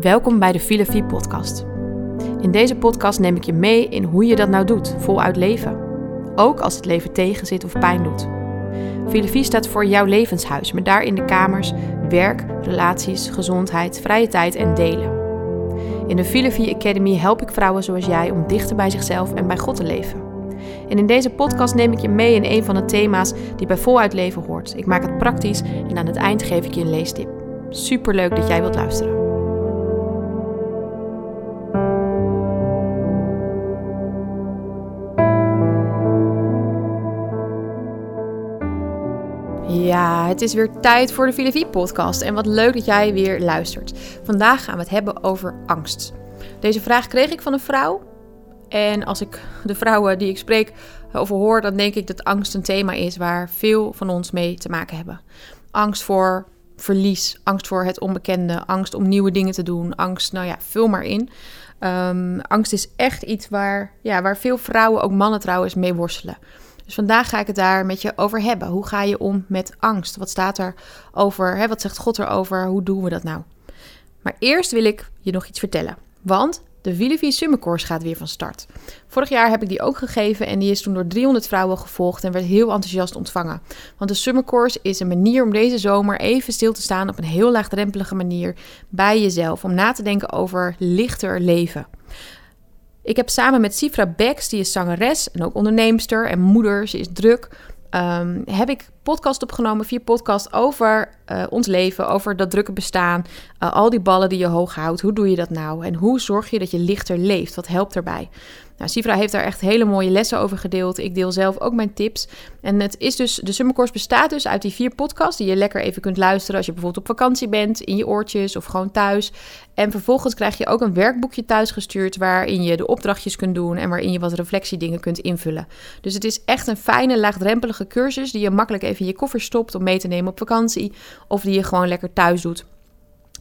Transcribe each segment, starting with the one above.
Welkom bij de Filofie podcast. In deze podcast neem ik je mee in hoe je dat nou doet, voluit leven. Ook als het leven tegenzit of pijn doet. Filofie staat voor jouw levenshuis, met daarin de kamers werk, relaties, gezondheid, vrije tijd en delen. In de Filofie Academy help ik vrouwen zoals jij om dichter bij zichzelf en bij God te leven. En in deze podcast neem ik je mee in een van de thema's die bij voluit leven hoort. Ik maak het praktisch en aan het eind geef ik je een leestip. Super leuk dat jij wilt luisteren. Het is weer tijd voor de Filosofie podcast en wat leuk dat jij weer luistert. Vandaag gaan we het hebben over angst. Deze vraag kreeg ik van een vrouw en als ik de vrouwen die ik spreek over hoor, dan denk ik dat angst een thema is waar veel van ons mee te maken hebben. Angst voor verlies, angst voor het onbekende, angst om nieuwe dingen te doen, angst, nou ja, vul maar in. Um, angst is echt iets waar, ja, waar veel vrouwen, ook mannen trouwens, mee worstelen. Dus vandaag ga ik het daar met je over hebben. Hoe ga je om met angst? Wat staat er over? Hè? Wat zegt God erover? Hoe doen we dat nou? Maar eerst wil ik je nog iets vertellen. Want de Willevie Summer Course gaat weer van start. Vorig jaar heb ik die ook gegeven en die is toen door 300 vrouwen gevolgd en werd heel enthousiast ontvangen. Want de Summer Course is een manier om deze zomer even stil te staan op een heel laagdrempelige manier bij jezelf. Om na te denken over lichter leven. Ik heb samen met Sifra Becks, die is zangeres en ook onderneemster en moeder, ze is druk, um, heb ik podcast opgenomen, vier podcasts over uh, ons leven, over dat drukke bestaan, uh, al die ballen die je hoog houdt. Hoe doe je dat nou? En hoe zorg je dat je lichter leeft? Wat helpt daarbij? Nou, Sifra heeft daar echt hele mooie lessen over gedeeld. Ik deel zelf ook mijn tips. En het is dus, de Summercourse bestaat dus uit die vier podcasts die je lekker even kunt luisteren als je bijvoorbeeld op vakantie bent, in je oortjes of gewoon thuis. En vervolgens krijg je ook een werkboekje thuis gestuurd waarin je de opdrachtjes kunt doen en waarin je wat reflectiedingen kunt invullen. Dus het is echt een fijne, laagdrempelige cursus die je makkelijk even in je koffer stopt om mee te nemen op vakantie of die je gewoon lekker thuis doet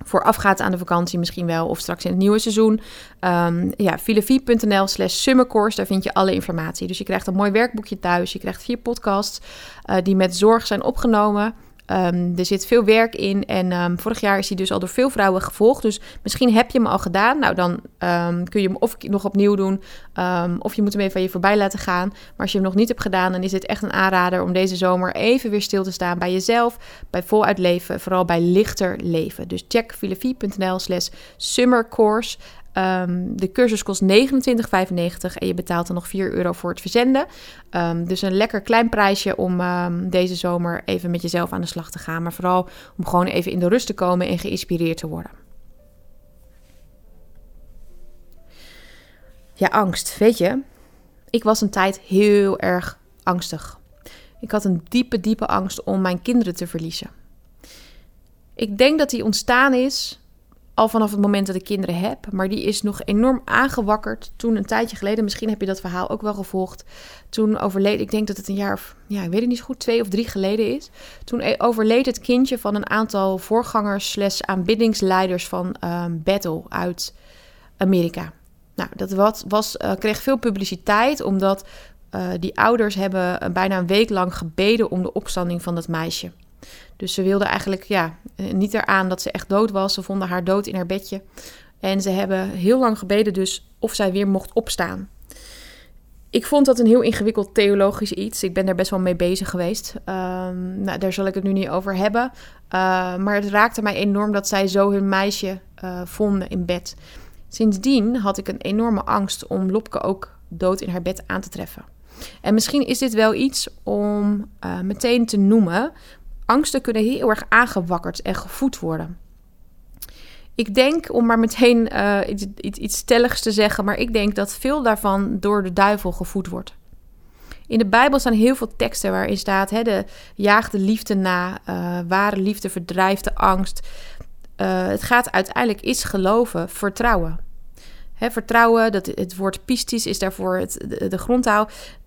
voorafgaat aan de vakantie misschien wel, of straks in het nieuwe seizoen. Um, ja, filofie.nl slash summercourse, daar vind je alle informatie. Dus je krijgt een mooi werkboekje thuis, je krijgt vier podcasts uh, die met zorg zijn opgenomen. Um, er zit veel werk in en um, vorig jaar is hij dus al door veel vrouwen gevolgd. Dus misschien heb je hem al gedaan. Nou, dan um, kun je hem of nog opnieuw doen of je moet hem even van je voorbij laten gaan. Maar als je hem nog niet hebt gedaan, dan is het echt een aanrader om deze zomer even weer stil te staan bij jezelf, bij voluit leven, vooral bij lichter leven. Dus check filofie.nl slash summercourse. Um, de cursus kost 29,95 en je betaalt dan nog 4 euro voor het verzenden. Um, dus een lekker klein prijsje om um, deze zomer even met jezelf aan de slag te gaan. Maar vooral om gewoon even in de rust te komen en geïnspireerd te worden. Ja, angst. Weet je, ik was een tijd heel erg angstig. Ik had een diepe, diepe angst om mijn kinderen te verliezen. Ik denk dat die ontstaan is al vanaf het moment dat ik kinderen heb. Maar die is nog enorm aangewakkerd toen een tijdje geleden. Misschien heb je dat verhaal ook wel gevolgd. Toen overleed, ik denk dat het een jaar of, ja, ik weet het niet zo goed, twee of drie geleden is. Toen e- overleed het kindje van een aantal voorgangers slash aanbiddingsleiders van um, Battle uit Amerika. Nou, dat was, was, uh, kreeg veel publiciteit omdat uh, die ouders hebben bijna een week lang gebeden om de opstanding van dat meisje. Dus ze wilden eigenlijk ja, eh, niet eraan dat ze echt dood was. Ze vonden haar dood in haar bedje. En ze hebben heel lang gebeden dus of zij weer mocht opstaan. Ik vond dat een heel ingewikkeld theologisch iets. Ik ben daar best wel mee bezig geweest. Um, nou, daar zal ik het nu niet over hebben. Uh, maar het raakte mij enorm dat zij zo hun meisje uh, vonden in bed. Sindsdien had ik een enorme angst om Lopke ook dood in haar bed aan te treffen. En misschien is dit wel iets om meteen te noemen, angsten kunnen heel erg aangewakkerd en gevoed worden. Ik denk, om maar meteen uh, iets, iets, iets stelligs te zeggen, maar ik denk dat veel daarvan door de duivel gevoed wordt. In de Bijbel staan heel veel teksten waarin staat: hè, de jaagt de liefde na, uh, ware liefde verdrijft de angst. Uh, het gaat uiteindelijk is geloven, vertrouwen. Hè, vertrouwen, dat, het woord pistis is daarvoor het, de, de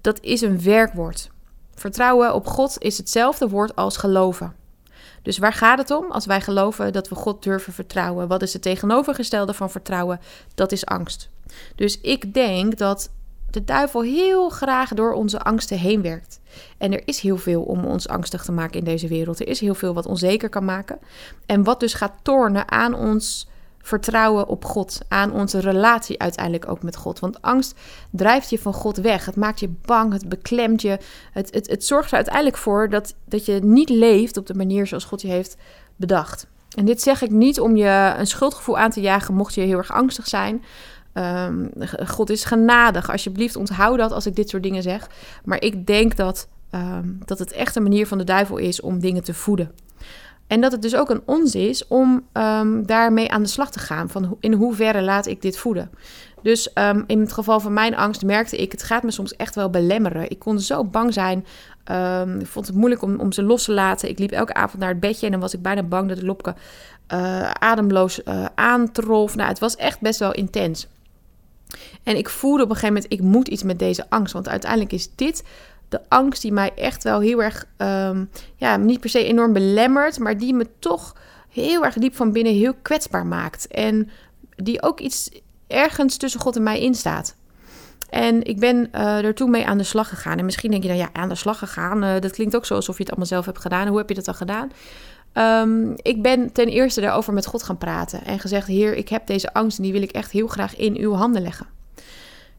dat is een werkwoord. Vertrouwen op God is hetzelfde woord als geloven. Dus waar gaat het om als wij geloven dat we God durven vertrouwen? Wat is het tegenovergestelde van vertrouwen? Dat is angst. Dus ik denk dat de duivel heel graag door onze angsten heen werkt. En er is heel veel om ons angstig te maken in deze wereld. Er is heel veel wat onzeker kan maken. En wat dus gaat tornen aan ons vertrouwen op God, aan onze relatie uiteindelijk ook met God. Want angst drijft je van God weg. Het maakt je bang, het beklemt je. Het, het, het zorgt er uiteindelijk voor dat, dat je niet leeft op de manier zoals God je heeft bedacht. En dit zeg ik niet om je een schuldgevoel aan te jagen, mocht je heel erg angstig zijn. Um, God is genadig. Alsjeblieft, onthoud dat als ik dit soort dingen zeg. Maar ik denk dat, um, dat het echt een manier van de duivel is om dingen te voeden. En dat het dus ook een ons is om um, daarmee aan de slag te gaan. Van in hoeverre laat ik dit voeden? Dus um, in het geval van mijn angst merkte ik, het gaat me soms echt wel belemmeren. Ik kon zo bang zijn. Um, ik vond het moeilijk om, om ze los te laten. Ik liep elke avond naar het bedje en dan was ik bijna bang dat de lopke uh, ademloos uh, aantrof. Nou, het was echt best wel intens. En ik voelde op een gegeven moment, ik moet iets met deze angst. Want uiteindelijk is dit de angst die mij echt wel heel erg, um, ja, niet per se enorm belemmert, maar die me toch heel erg diep van binnen heel kwetsbaar maakt. En die ook iets ergens tussen God en mij instaat. En ik ben uh, er mee aan de slag gegaan. En misschien denk je dan, ja, aan de slag gegaan. Uh, dat klinkt ook zo alsof je het allemaal zelf hebt gedaan. Hoe heb je dat dan gedaan? Um, ik ben ten eerste daarover met God gaan praten. En gezegd, Heer, ik heb deze angst en die wil ik echt heel graag in uw handen leggen.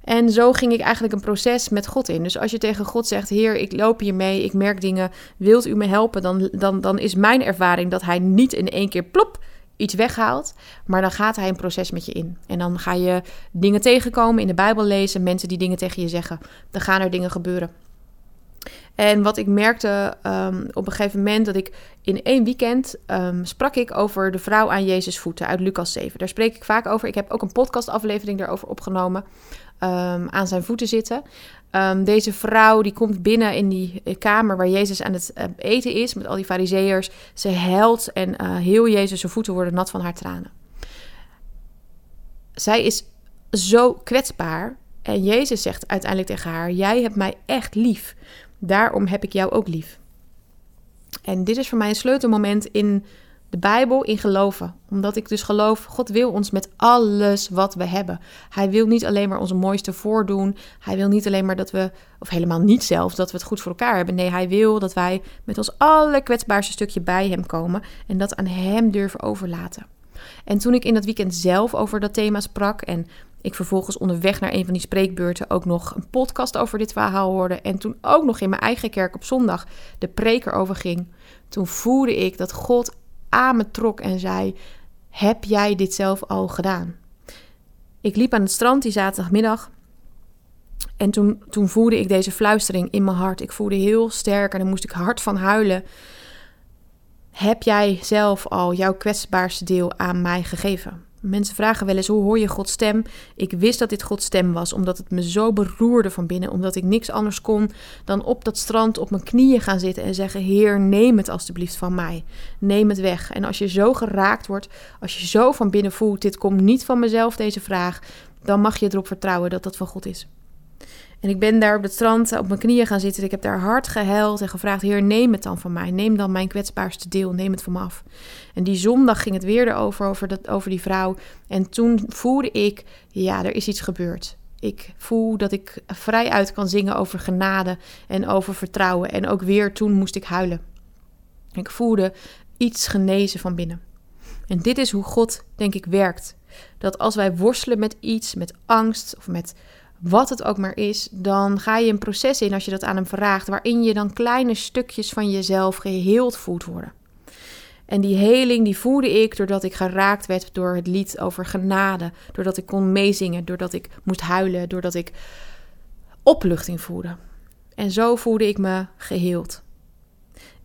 En zo ging ik eigenlijk een proces met God in. Dus als je tegen God zegt: Heer, ik loop hiermee, ik merk dingen, wilt u me helpen? Dan, dan, dan is mijn ervaring dat Hij niet in één keer plop iets weghaalt, maar dan gaat Hij een proces met je in. En dan ga je dingen tegenkomen, in de Bijbel lezen, mensen die dingen tegen je zeggen. Dan gaan er dingen gebeuren. En wat ik merkte um, op een gegeven moment dat ik in één weekend um, sprak ik over de vrouw aan Jezus voeten uit Lucas 7. Daar spreek ik vaak over. Ik heb ook een podcastaflevering daarover opgenomen um, aan zijn voeten zitten. Deze vrouw die komt binnen in die eh, kamer waar Jezus aan het uh, eten is met al die fariseërs. Ze helpt en uh, heel Jezus zijn voeten worden nat van haar tranen. Zij is zo kwetsbaar en Jezus zegt uiteindelijk tegen haar: Jij hebt mij echt lief, daarom heb ik jou ook lief. En dit is voor mij een sleutelmoment in de Bijbel in geloven. Omdat ik dus geloof, God wil ons met alles wat we hebben. Hij wil niet alleen maar onze mooiste voordoen. Hij wil niet alleen maar dat we, of helemaal niet zelfs, dat we het goed voor elkaar hebben. Nee, hij wil dat wij met ons allerkwetsbaarste stukje bij hem komen. En dat aan hem durven overlaten. En toen ik in dat weekend zelf over dat thema sprak en ik vervolgens onderweg naar een van die spreekbeurten ook nog een podcast over dit verhaal hoorde. En toen ook nog in mijn eigen kerk op zondag de preek erover ging. Toen voelde ik dat God aan me trok en zei: Heb jij dit zelf al gedaan? Ik liep aan het strand die zaterdagmiddag. En toen, toen voelde ik deze fluistering in mijn hart. Ik voelde heel sterk en daar moest ik hard van huilen. Heb jij zelf al jouw kwetsbaarste deel aan mij gegeven? Mensen vragen wel eens hoe hoor je Gods stem? Ik wist dat dit Gods stem was, omdat het me zo beroerde van binnen, omdat ik niks anders kon dan op dat strand op mijn knieën gaan zitten en zeggen: Heer, neem het alstublieft van mij. Neem het weg. En als je zo geraakt wordt, als je zo van binnen voelt: dit komt niet van mezelf, deze vraag, dan mag je erop vertrouwen dat dat van God is. En ik ben daar op het strand op mijn knieën gaan zitten. Ik heb daar hard gehuild en gevraagd: Heer, neem het dan van mij. Neem dan mijn kwetsbaarste deel. Neem het van me af. En die zondag ging het weer erover, over, dat, over die vrouw. En toen voelde ik: ja, er is iets gebeurd. Ik voel dat ik vrij uit kan zingen over genade en over vertrouwen. En ook weer toen moest ik huilen. Ik voelde iets genezen van binnen. En dit is hoe God, denk ik, werkt. Dat als wij worstelen met iets, met angst of met wat het ook maar is, dan ga je een proces in als je dat aan hem vraagt, waarin je dan kleine stukjes van jezelf geheeld voelt worden. En die heling die voelde ik doordat ik geraakt werd door het lied over genade, doordat ik kon meezingen, doordat ik moest huilen, doordat ik opluchting voelde. En zo voelde ik me geheeld.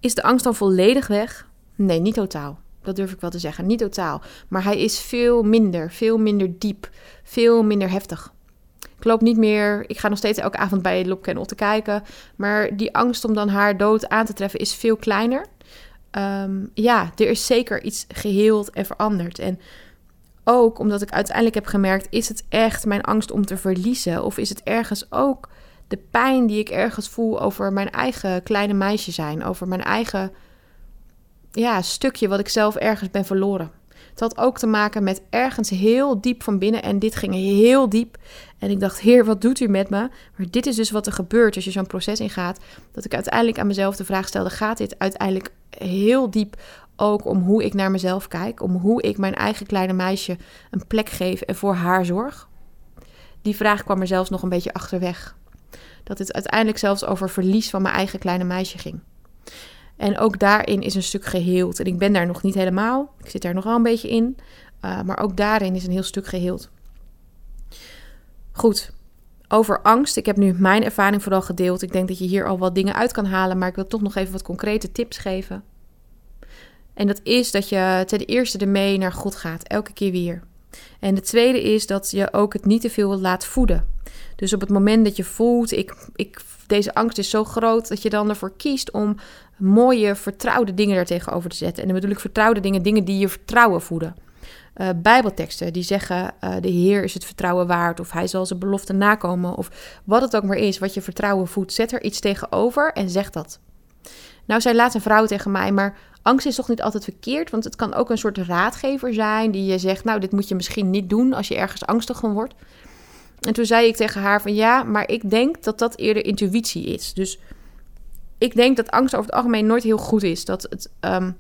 Is de angst dan volledig weg? Nee, niet totaal. Dat durf ik wel te zeggen. Niet totaal. Maar hij is veel minder, veel minder diep, veel minder heftig. Ik loop niet meer. Ik ga nog steeds elke avond bij Lopke en Otte kijken. Maar die angst om dan haar dood aan te treffen is veel kleiner. Um, ja, er is zeker iets geheeld en veranderd. En ook omdat ik uiteindelijk heb gemerkt: is het echt mijn angst om te verliezen? Of is het ergens ook de pijn die ik ergens voel over mijn eigen kleine meisje zijn? Over mijn eigen ja, stukje wat ik zelf ergens ben verloren. Het had ook te maken met ergens heel diep van binnen. En dit ging heel diep. En ik dacht, Heer, wat doet u met me? Maar dit is dus wat er gebeurt als je zo'n proces ingaat. Dat ik uiteindelijk aan mezelf de vraag stelde: gaat dit uiteindelijk heel diep ook om hoe ik naar mezelf kijk, om hoe ik mijn eigen kleine meisje een plek geef en voor haar zorg? Die vraag kwam er zelfs nog een beetje achterweg. Dat het uiteindelijk zelfs over verlies van mijn eigen kleine meisje ging. En ook daarin is een stuk geheeld. En ik ben daar nog niet helemaal. Ik zit daar nog wel een beetje in. Uh, maar ook daarin is een heel stuk geheeld. Goed, over angst. Ik heb nu mijn ervaring vooral gedeeld. Ik denk dat je hier al wat dingen uit kan halen, maar ik wil toch nog even wat concrete tips geven. En dat is dat je ten eerste ermee naar God gaat, elke keer weer. En de tweede is dat je ook het niet te veel laat voeden. Dus op het moment dat je voelt, ik, ik, deze angst is zo groot, dat je dan ervoor kiest om mooie, vertrouwde dingen daartegenover te zetten. En dan bedoel ik vertrouwde dingen, dingen die je vertrouwen voeden. Uh, Bijbelteksten die zeggen: uh, De Heer is het vertrouwen waard, of Hij zal zijn belofte nakomen, of wat het ook maar is wat je vertrouwen voedt. Zet er iets tegenover en zeg dat. Nou, zei laat een vrouw tegen mij, maar angst is toch niet altijd verkeerd? Want het kan ook een soort raadgever zijn die je zegt: Nou, dit moet je misschien niet doen als je ergens angstig van wordt. En toen zei ik tegen haar: van ja, maar ik denk dat dat eerder intuïtie is. Dus ik denk dat angst over het algemeen nooit heel goed is. Dat het. Um,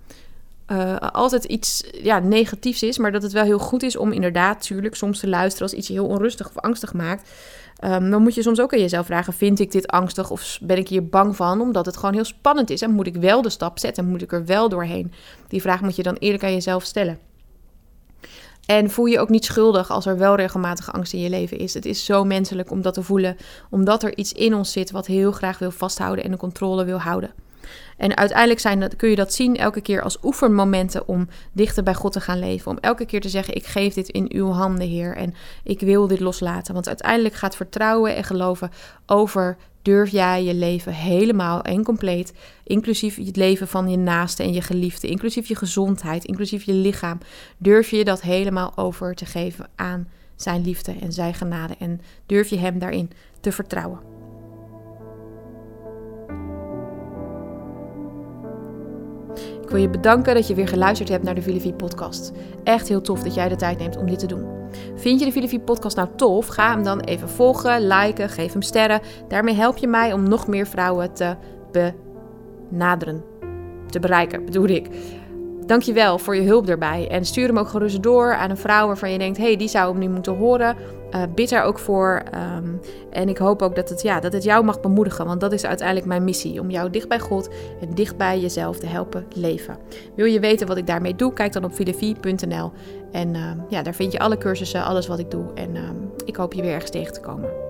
uh, altijd iets ja, negatiefs is, maar dat het wel heel goed is om inderdaad, natuurlijk, soms te luisteren als iets je heel onrustig of angstig maakt. Um, dan moet je soms ook aan jezelf vragen: vind ik dit angstig of ben ik hier bang van? Omdat het gewoon heel spannend is. En moet ik wel de stap zetten? Moet ik er wel doorheen? Die vraag moet je dan eerlijk aan jezelf stellen. En voel je ook niet schuldig als er wel regelmatig angst in je leven is. Het is zo menselijk om dat te voelen, omdat er iets in ons zit wat heel graag wil vasthouden en de controle wil houden. En uiteindelijk zijn kun je dat zien elke keer als oefenmomenten om dichter bij God te gaan leven. Om elke keer te zeggen: Ik geef dit in uw handen, Heer. En ik wil dit loslaten. Want uiteindelijk gaat vertrouwen en geloven over. Durf jij je leven helemaal en compleet, inclusief het leven van je naaste en je geliefde, inclusief je gezondheid, inclusief je lichaam, durf je dat helemaal over te geven aan zijn liefde en zijn genade en durf je hem daarin te vertrouwen. Ik wil je bedanken dat je weer geluisterd hebt naar de Filivie podcast. Echt heel tof dat jij de tijd neemt om dit te doen. Vind je de Filivie podcast nou tof? Ga hem dan even volgen, liken, geef hem sterren. Daarmee help je mij om nog meer vrouwen te benaderen. Te bereiken, bedoel ik. Dankjewel voor je hulp erbij. En stuur hem ook gerust door aan een vrouw waarvan je denkt: hé, hey, die zou hem nu moeten horen. Uh, bid daar ook voor. Ehm, en ik hoop ook dat het, ja, dat het jou mag bemoedigen. Want dat is uiteindelijk mijn missie. Om jou dicht bij God en dicht bij jezelf te helpen leven. Wil je weten wat ik daarmee doe? Kijk dan op filevie.nl. En uh, ja, daar vind je alle cursussen, alles wat ik doe. En uh, ik hoop je weer ergens tegen te komen.